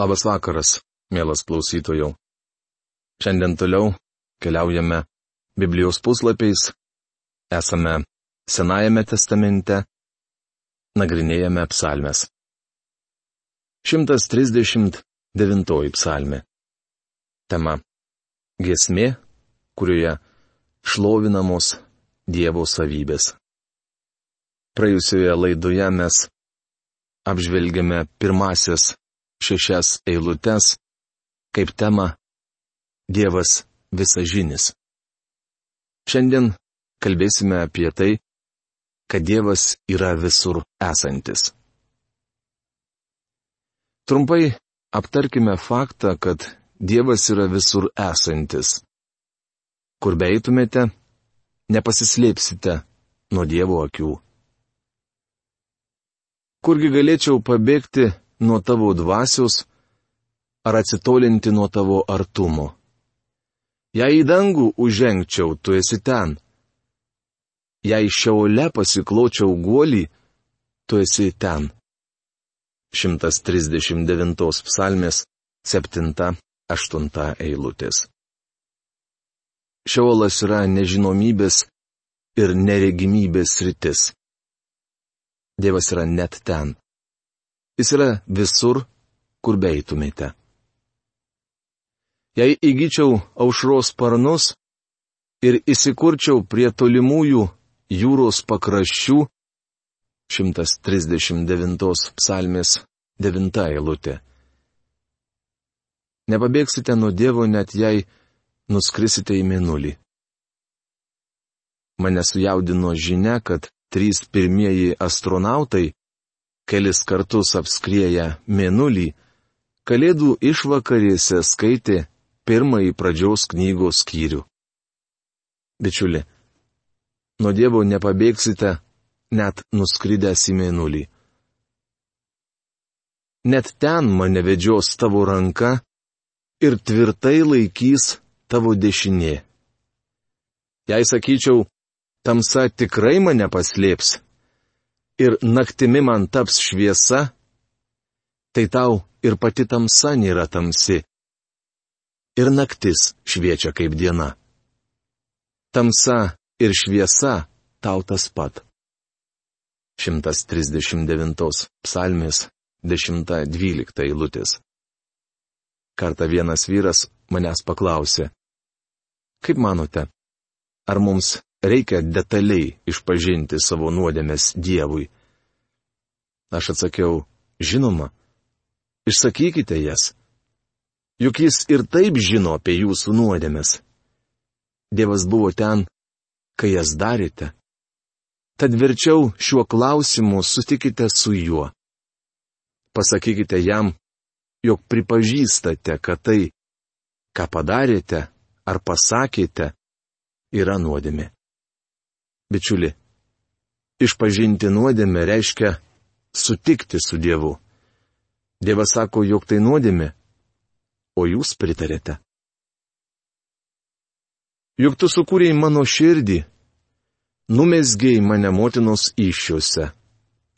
Labas vakaras, mielas klausytojų. Šiandien toliau keliaujame Biblijos puslapiais, esame Senajame testamente, nagrinėjame psalmes. 139 psalmė. Tema. Gesmė, kurioje šlovinamos Dievo savybės. Praėjusioje laidoje mes apžvelgėme pirmasias šešias eilutes kaip tema Dievas visažinis. Šiandien kalbėsime apie tai, kad Dievas yra visur esantis. Trumpai aptarkime faktą, kad Dievas yra visur esantis. Kur beitumėte, nepasislėpsite nuo Dievo akių. Kurgi galėčiau pabėgti nuo tavo dvasios ar atsitolinti nuo tavo artumo? Jei į dangų užžengčiau, tu esi ten. Jei šiaule pasikločiau guolį, tu esi ten. 139 psalmės 7-8 eilutės. Šiolas yra nežinomybės ir neregimybės rytis. Dievas yra net ten. Jis yra visur, kur beitumėte. Jei įgyčiau aušros sparnus ir įsikurčiau prie tolimųjų jūros pakraščių, 139 psalmės 9 eilutė. Nepabėgsite nuo Dievo net jei nuskrisite į mėnulį. Mane sujaudino žinia, kad trys pirmieji astronautai, kelis kartus apskrieję mėnulį, kalėdų išvakarėse skaitė pirmąjį pradžios knygos skyrių. Bičiuli, nuo Dievo nepabėgsite, net nuskridęs į mėnulį. Net ten mane vedžios tavo ranka ir tvirtai laikys tavo dešinė. Jei sakyčiau, tamsa tikrai mane paslėps ir naktimi man taps šviesa, tai tau ir pati tamsa nėra tamsi. Ir naktis šviečia kaip diena. Tamsa ir šviesa tau tas pat. 139 psalmės 10-12 eilutės. Kartą vienas vyras manęs paklausė. Kaip manote, ar mums reikia detaliai išpažinti savo nuodėmės Dievui? Aš atsakiau, žinoma, išsakykite jas. Juk jis ir taip žino apie jūsų nuodėmės. Dievas buvo ten, kai jas darėte. Tad verčiau šiuo klausimu sutikite su juo. Pasakykite jam, jog pripažįstate, kad tai, ką padarėte ar pasakėte, yra nuodėmė. Bičiuli, išpažinti nuodėmę reiškia sutikti su Dievu. Dievas sako, jog tai nuodėmė, o jūs pritarėte. Juk tu sukūrėjai mano širdį numesgiai mane motinos iššiuose.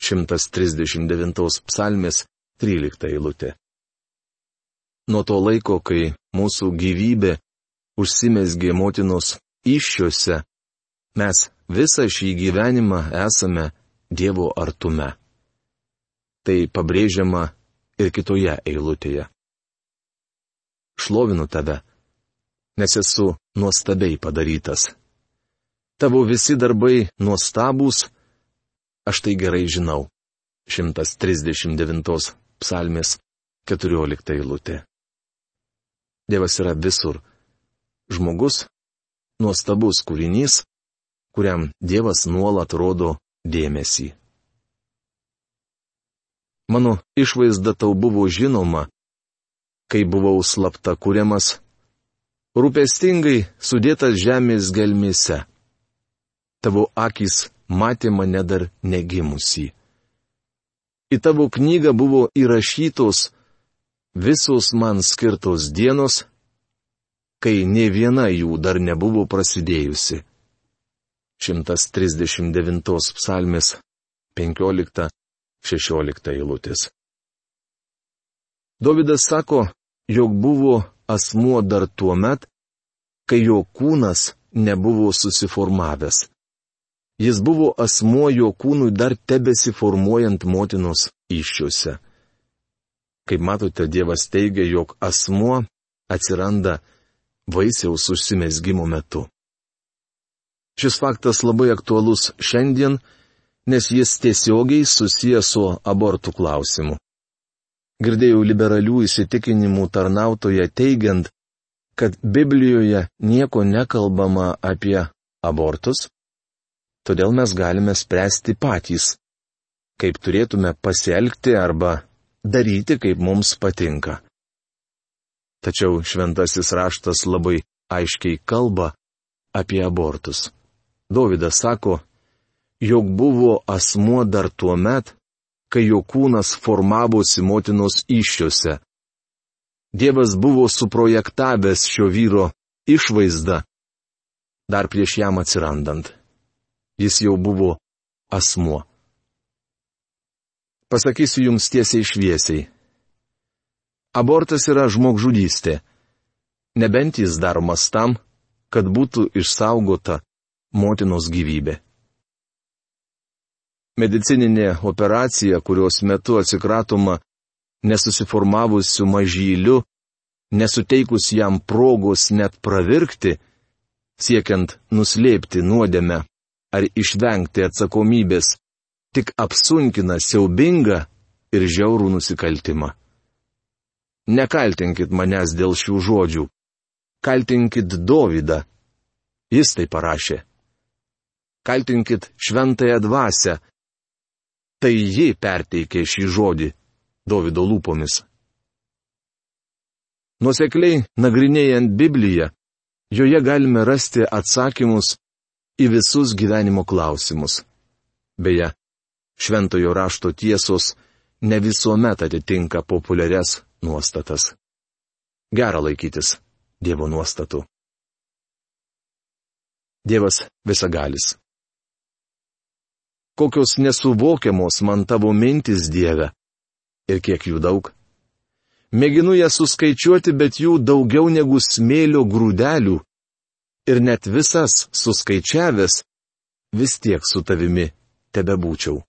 139 psalmės 13 eilutė. Nuo to laiko, kai mūsų gyvybė užsimesgė motinos iššiuose, mes visą šį gyvenimą esame Dievo artume. Tai pabrėžiama ir kitoje eilutėje. Šlovinu tave, nes esu nuostabiai padarytas Tavo visi darbai nuostabūs, aš tai gerai žinau. 139 psalmės 14 eilutė. Dievas yra visur. Žmogus - nuostabus kūrinys, kuriam Dievas nuolat rodo dėmesį. Mano išvaizda tau buvo žinoma, kai buvau slapta kuriamas, rūpestingai sudėtas žemės gelmise tavo akis matė mane dar negimusi. Į tavo knygą buvo įrašytos visos man skirtos dienos, kai ne viena jų dar nebuvo prasidėjusi. 139 psalmės 15-16 eilutės. Davidas sako, jog buvo asmuo dar tuo met, kai jo kūnas nebuvo susiformavęs. Jis buvo asmuo jo kūnui dar tebesiformuojant motinos iššiuose. Kaip matote, Dievas teigia, jog asmuo atsiranda vaisiaus užsimesgymo metu. Šis faktas labai aktualus šiandien, nes jis tiesiogiai susijęs su abortų klausimu. Girdėjau liberalių įsitikinimų tarnautoje teigiant, kad Biblijoje nieko nekalbama apie abortus, todėl mes galime spręsti patys, kaip turėtume pasielgti arba daryti, kaip mums patinka. Tačiau šventasis raštas labai aiškiai kalba apie abortus. Dovydas sako, jog buvo asmuo dar tuo met, kai jo kūnas formavosi motinos iššiose. Dievas buvo suprojektavęs šio vyro išvaizdą dar prieš jam atsirandant. Jis jau buvo asmuo. Pasakysiu jums tiesiai šviesiai. Abortas yra žmogžudystė. Nebent jis daromas tam, kad būtų išsaugota motinos gyvybė. Medicininė operacija, kurios metu atsikratoma nesusiformavusiu mažyliu, nesuteikus jam progos net pravirkti, siekiant nuslėpti nuodėmę ar išvengti atsakomybės, tik apsunkina siaubingą ir žiaurų nusikaltimą. Nekaltinkit manęs dėl šių žodžių. Kaltinkit Dovydą. Jis tai parašė. Kaltinkit šventąją dvasę, Tai ji perteikė šį žodį Davido lūpomis. Nusekliai nagrinėjant Bibliją, joje galime rasti atsakymus į visus gyvenimo klausimus. Beje, šventojo rašto tiesos ne visuomet atitinka populiarias nuostatas. Gera laikytis Dievo nuostatų. Dievas visagalis kokios nesuvokiamos man tavo mintis Dieve. Ir kiek jų daug. Mėginu jas suskaičiuoti, bet jų daugiau negu smėlio grūdelių. Ir net visas suskaičiavęs, vis tiek su tavimi tebe būčiau.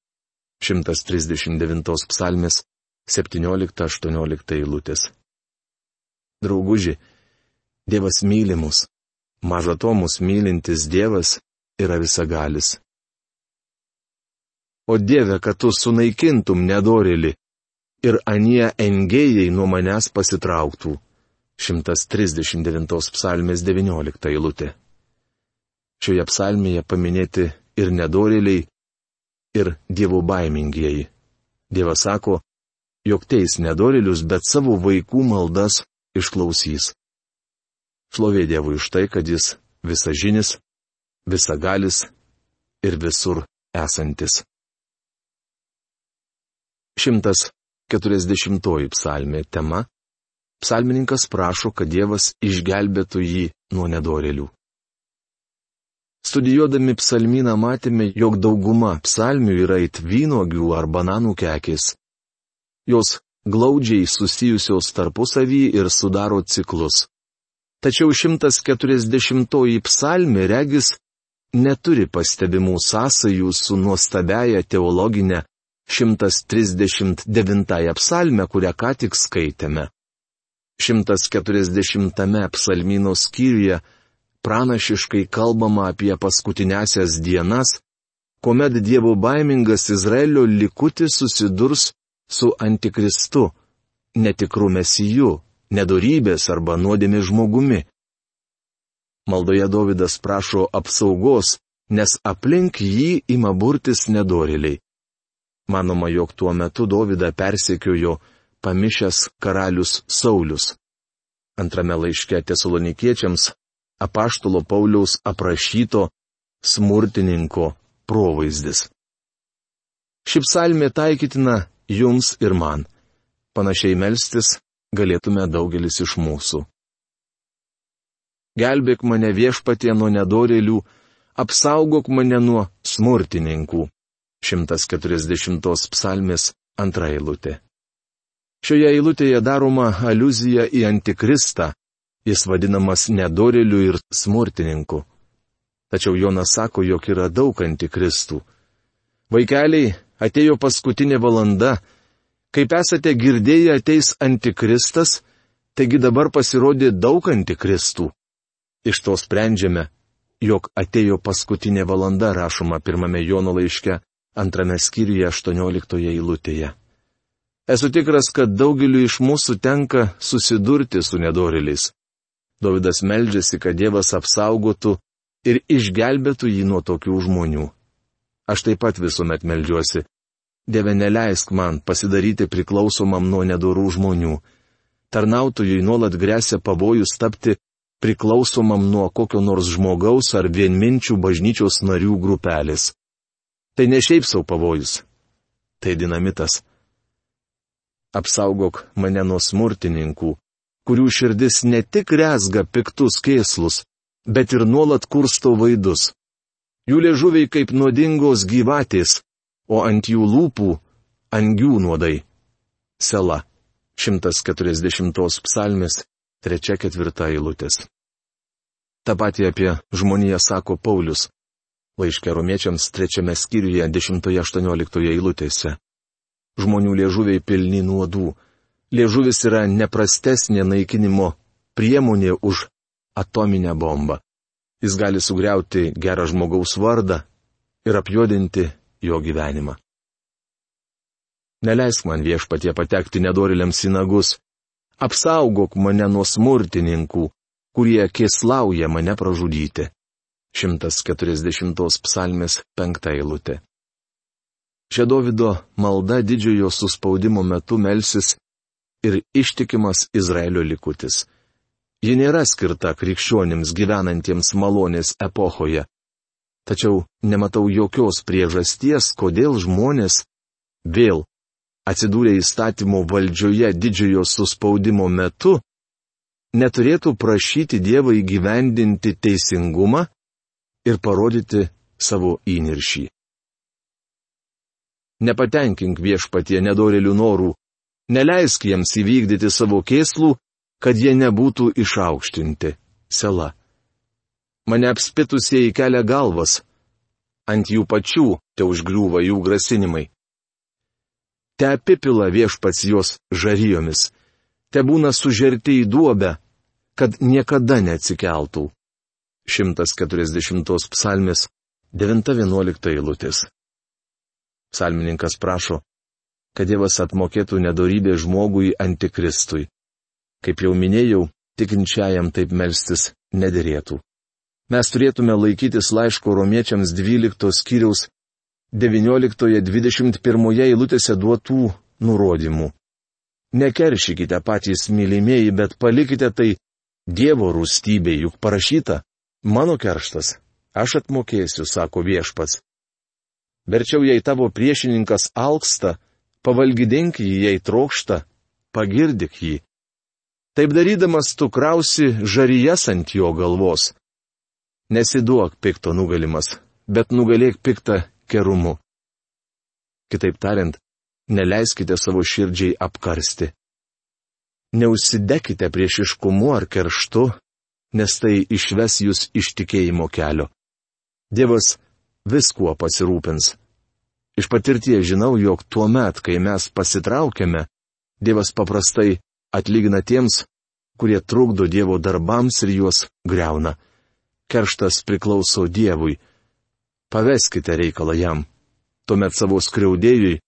139 psalmės 17-18 eilutės. Drauguži, Dievas mylimus, maža to mus mylintis Dievas yra visagalis. O Dieve, kad tu sunaikintum nedorėlį ir anie engėjai nuo manęs pasitrauktų. 139 psalmės 19 eilutė. Šioje psalmėje paminėti ir nedorėliai, ir dievų baimingieji. Dievas sako, jog teis nedorėlius, bet savo vaikų maldas išklausys. Šlovė Dievui už tai, kad jis visažinis, visagalis ir visur esantis. 140 psalmė tema. Psalmininkas prašo, kad Dievas išgelbėtų jį nuo nedorelių. Studijuodami psalmyną matėme, jog dauguma psalmių yra it vynogių ar bananų kekės. Jos glaudžiai susijusios tarpusavį ir sudaro ciklus. Tačiau 140 psalmė regis neturi pastebimų sąsajų su nuostabiaja teologinė 139 psalme, kurią ką tik skaitėme. 140 psalmino skyriuje pranašiškai kalbama apie paskutinėsias dienas, kuomet Dievo baimingas Izraelio likutis susidurs su antikristu, netikru mesiju, nedorybės arba nuodėmė žmogumi. Maldoje Davidas prašo apsaugos, nes aplink jį ima burtis nedoriliai. Manoma, jog tuo metu Dovydą persekiojo pamišęs karalius Saulis. Antrame laiške tesalonikiečiams apaštalo Pauliaus aprašyto smurtininko provaizdis. Ši psalmė taikytina jums ir man. Panašiai melstis galėtume daugelis iš mūsų. Gelbėk mane viešpatie nuo nedorėlių, apsaugok mane nuo smurtininkų. 140 psalmės antra eilutė. Šioje eilutėje daroma aluzija į antikristą, jis vadinamas nedoreliu ir smurtininku. Tačiau Jonas sako, jog yra daug antikristų. Vaikeliai, atėjo paskutinė valanda, kaip esate girdėję ateis antikristas, taigi dabar pasirodė daug antikristų. Iš to sprendžiame, jog atėjo paskutinė valanda rašoma pirmame Jono laiške, antrame skyriuje 18 eilutėje. Esu tikras, kad daugeliu iš mūsų tenka susidurti su nedoriliais. Davidas meldžiasi, kad Dievas apsaugotų ir išgelbėtų jį nuo tokių žmonių. Aš taip pat visuomet meldžiuosi. Dieve neleisk man pasidaryti priklausomam nuo nedorų žmonių. Tarnautojui nuolat grėsia pavojus tapti priklausomam nuo kokio nors žmogaus ar vienminčių bažnyčios narių grupelės. Tai ne šiaip savo pavojus. Tai dinamitas apsaugok mane nuo smurtininkų, kurių širdis ne tik rezga piktus kėslus, bet ir nuolat kursto vaidus. Jų liežuviai kaip nuodingos gyvatės, o ant jų lūpų - angių nuodai. Sela. 140 psalmės, 3-4 eilutės. Ta pati apie žmoniją sako Paulius. Laiškė romiečiams trečiame skyriuje 10-18 eilutėse žmonių liežuviai pilni nuodų. Liežuvis yra neprastesnė naikinimo priemonė už atominę bombą. Jis gali sugriauti gerą žmogaus vardą ir apjuodinti jo gyvenimą. Neleisk man viešpatie patekti nedoriliams į nagus. Apsaugok mane nuo smurtininkų, kurie kėslauja mane pražudyti. 140 psalmės 5 eilutė. Čia Davido malda didžiojo suspaudimo metu melsis ir ištikimas Izraelio likutis. Ji nėra skirta krikščionims gyvenantiems malonės epochoje. Tačiau nematau jokios priežasties, kodėl žmonės vėl atsidūrę įstatymo valdžioje didžiojo suspaudimo metu, neturėtų prašyti Dievą įgyvendinti teisingumą ir parodyti savo įniršį. Nepatenkink viešpatie nedorelių norų, neleisk jiems įvykdyti savo kėslų, kad jie nebūtų išaukštinti. Sela. Mane apspitusieji kelia galvas. Ant jų pačių te užgriūva jų grasinimai. Te apipila viešpats juos žarijomis. Te būna sužerti į duobę, kad niekada neatsikeltų. 140 psalmės 9-11 eilutės. Psalmininkas prašo, kad Dievas atmokėtų nedorybę žmogui antikristui. Kaip jau minėjau, tikinčiajam taip melstis nederėtų. Mes turėtume laikytis laiško romiečiams 12 skyriaus 19-21 eilutėse duotų nurodymų. Nekeršykite patys mylimieji, bet palikite tai Dievo rūstybė, juk parašyta, mano kerštas, aš atmokėsiu, sako viešpats. Verčiau jei tavo priešininkas alksta, pavalgydink jį, jei trokšta, pagirdik jį. Taip darydamas tu krausi žarijas ant jo galvos. Nesiduok pikto nugalimas, bet nugalėk piktą kerumu. Kitaip tariant, neleiskite savo širdžiai apkarsti. Neusidekite priešiškumu ar kerštu, nes tai išves jūs iš tikėjimo kelio. Dievas viskuo pasirūpins. Iš patirties žinau, jog tuo met, kai mes pasitraukiame, Dievas paprastai atlygina tiems, kurie trukdo Dievo darbams ir juos greuna. Kerštas priklauso Dievui. Paveskite reikalą jam. Tuomet savo skriaudėjui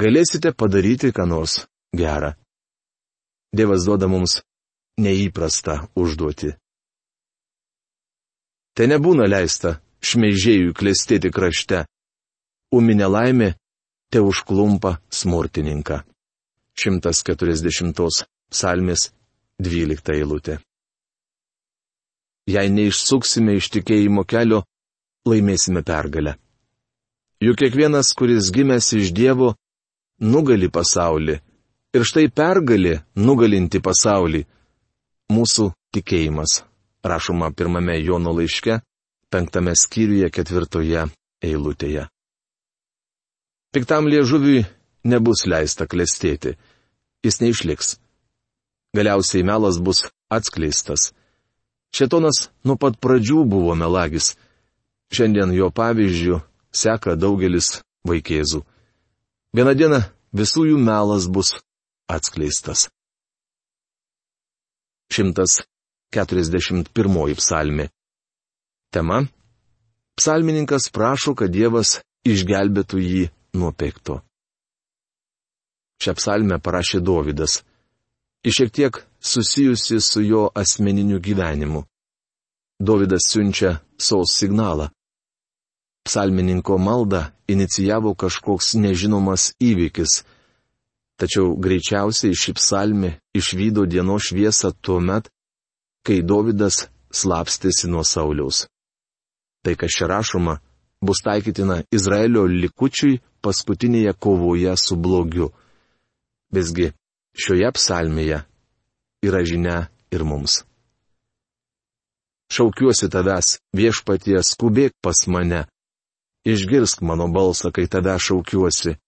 galėsite padaryti ką nors gerą. Dievas duoda mums neįprastą užduotį. Tai nebūna leista šmeižėjų klestėti krašte. Uminė laimė te užklumpa smurtininką. 140 psalmės 12 eilutė. Jei neišsuksime iš tikėjimo kelio, laimėsime pergalę. Juk kiekvienas, kuris gimęs iš Dievo, nugali pasaulį. Ir štai pergalė nugalinti pasaulį - mūsų tikėjimas. Rašoma pirmame Jono laiške, penktame skyriuje ketvirtoje eilutėje. Piktam liežuviui nebus leista klestėti. jis neišliks. Galiausiai melas bus atskleistas. Šetonas nuo pat pradžių buvo melagis. Šiandien jo pavyzdžių seka daugelis vaikėzų. Vieną dieną visų jų melas bus atskleistas. 141 psalmi. Tema. Psalmininkas prašo, kad Dievas išgelbėtų jį nuo pekto. Šią psalmę parašė Dovydas. Iš šiek tiek susijusi su jo asmeniniu gyvenimu. Dovydas siunčia saus signalą. Psalmininko maldą inicijavo kažkoks nežinomas įvykis. Tačiau greičiausiai ši psalmi išvydo dienos šviesą tuo met, kai Dovydas slapstėsi nuo Sauliaus. Tai, kas čia rašoma, bus taikytina Izraelio likučiui paskutinėje kovoje su blogiu. Visgi, šioje psalmėje yra žinia ir mums. Šaukiuosi tavęs, viešpatie, skubėk pas mane. Išgirsk mano balsą, kai tave šaukiuosi.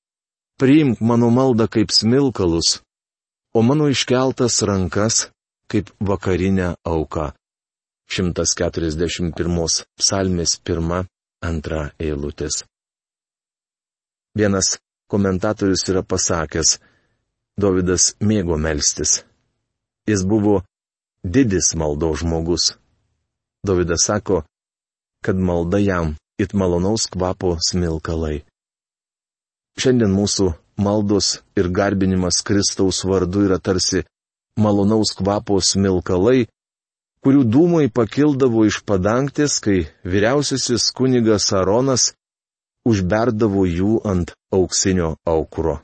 Priimk mano maldą kaip smilkalus, o mano iškeltas rankas kaip vakarinę auką. 141 psalmės 1-2 eilutės. Vienas komentatorius yra pasakęs, Davidas mėgo melstis. Jis buvo didis maldo žmogus. Davidas sako, kad malda jam it malonaus kvapo smilkalai. Šiandien mūsų maldos ir garbinimas Kristaus vardu yra tarsi malonaus kvapo smilkalai, kurių dūmai pakildavo iš padangtės, kai vyriausiasis kunigas Aronas užberdavo jų ant auksinio aukuro.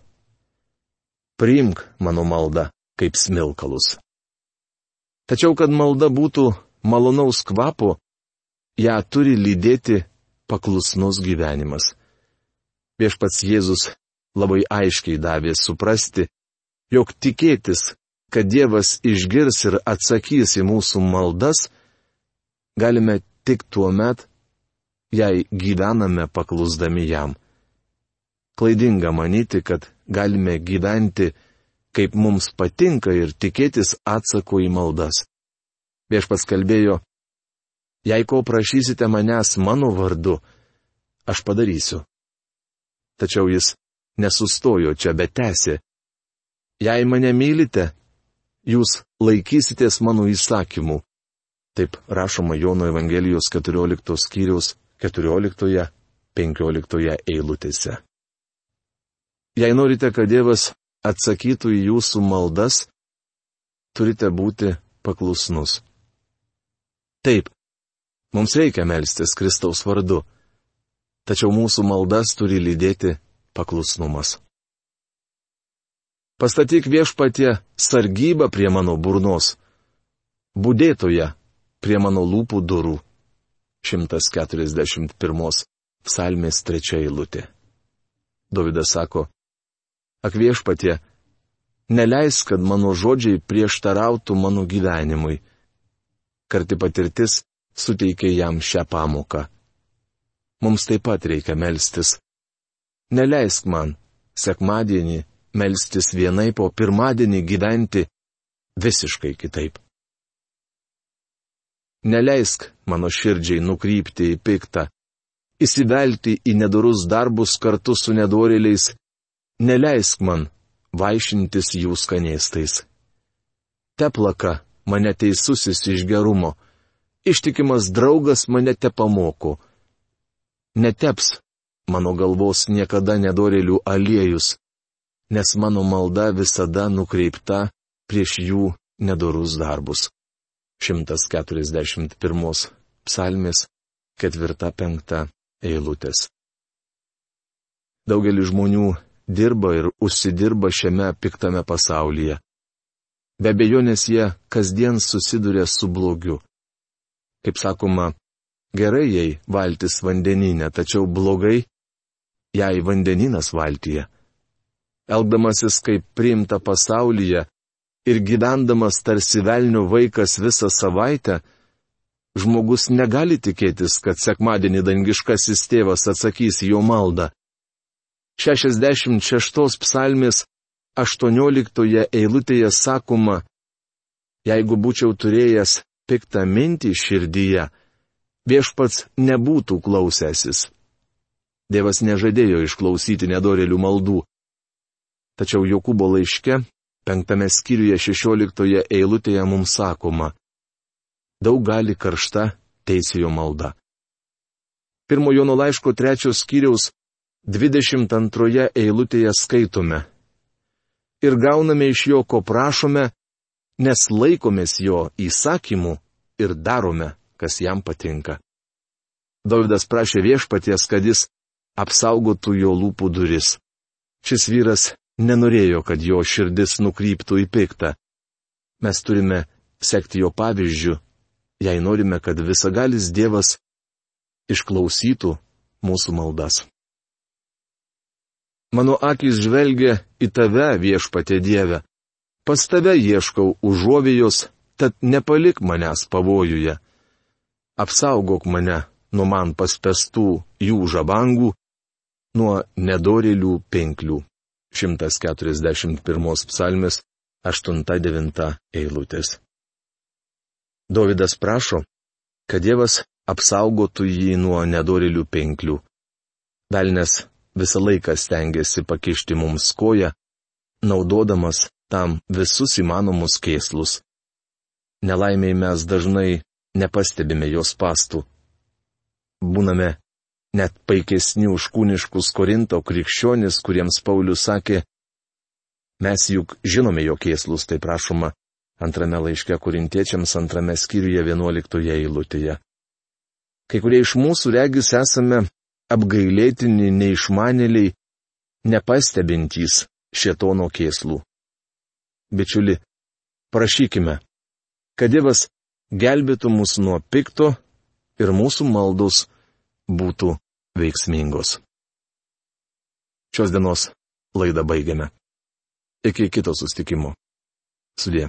Priimk mano maldą kaip smilkalus. Tačiau, kad malda būtų malonaus kvapo, ją turi lydėti paklusnus gyvenimas. Viešpats Jėzus labai aiškiai davė suprasti, jog tikėtis, kad Dievas išgirs ir atsakys į mūsų maldas, galime tik tuo met, jei gyvename paklusdami jam. Klaidinga manyti, kad galime gyventi, kaip mums patinka ir tikėtis atsako į maldas. Viešpats kalbėjo, jei ko prašysite manęs mano vardu, aš padarysiu. Tačiau jis nesustojo čia, bet tęsė. Jei mane mylite, jūs laikysitės mano įsakymų. Taip rašoma Jono Evangelijos 14 skyriaus 14-15 eilutėse. Jei norite, kad Dievas atsakytų į jūsų maldas, turite būti paklusnus. Taip, mums reikia melstis Kristaus vardu, tačiau mūsų maldas turi lydėti paklusnumas. Pastatyk viešpatie sargybą prie mano burnos. Budėtoje prie mano lūpų durų. 141 psalmės trečia eilutė. Davidas sako, ak viešpatie, neleis, kad mano žodžiai prieštarautų mano gyvenimui. Karti patirtis suteikė jam šią pamoką. Mums taip pat reikia melstis. Neleisk man, sekmadienį, melstis vienai po pirmadienį gyventi visiškai kitaip. Neleisk mano širdžiai nukrypti į piktą, įsivelti į nedorus darbus kartu su nedorėliais, neleisk man vaišintis jų skanėstais. Teplaka mane teisusis iš gerumo, ištikimas draugas mane te pamoko. Neteps mano galvos niekada nedorėlių aliejus, nes mano malda visada nukreipta prieš jų nedorus darbus. 141 psalmis 4-5 eilutės. Daugelis žmonių dirba ir užsidirba šiame piktame pasaulyje. Be abejonės jie kasdien susiduria su blogiu. Kaip sakoma, gerai jei valtis vandeninė, tačiau blogai, jei vandeninas valtyje elgdamasis kaip priimta pasaulyje ir gyvendamas tarsi velnių vaikas visą savaitę, žmogus negali tikėtis, kad sekmadienį dangiškasis tėvas atsakys jo maldą. 66 psalmis 18 eilutėje sakoma, jeigu būčiau turėjęs piktą mintį širdyje, viešpats nebūtų klausęsis. Dievas nežadėjo išklausyti nedorelių maldų. Tačiau Jokūbo laiške, penktame skyriuje šešioliktoje eilutėje mums sakoma, daug gali karšta teisėjo malda. Pirmo Jono laiško trečios skyriaus 22 eilutėje skaitome. Ir gauname iš jo, ko prašome, nes laikomės jo įsakymų ir darome, kas jam patinka. Davidas prašė viešpaties, kad jis apsaugotų jo lūpų duris. Šis vyras nenorėjo, kad jo širdis nukryptų į piktą. Mes turime sekti jo pavyzdžių, jei norime, kad visagalis Dievas išklausytų mūsų maldas. Mano akis žvelgia į tave, viešpatė Dieve. Pas tave ieškau užuovėjos, tad nepalik manęs pavojuje. Apsaugok mane nuo man paspestų jų žabangų, nuo nedorėlių penklių. 141 psalmės 8-9 eilutės. Davidas prašo, kad Dievas apsaugotų jį nuo nedorėlių penklių. Velnes visą laiką stengiasi pakišti mums koją, naudodamas tam visus įmanomus kėslus. Nelaimiai mes dažnai nepastebime jos pastų. Būname net paikesni už kūniškus Korinto krikščionis, kuriems Paulius sakė, mes juk žinome jo kėslus, tai prašoma antrame laiške korintiečiams antrame skyriuje vienuoliktoje eilutėje. Kai kurie iš mūsų regis esame apgailėtini neišmanėliai, nepastebintys šietono kėslų bičiuli, prašykime, kad Dievas gelbėtų mus nuo pikto ir mūsų maldos būtų veiksmingos. Šios dienos laidą baigiame. Iki kito sustikimo. Sudė.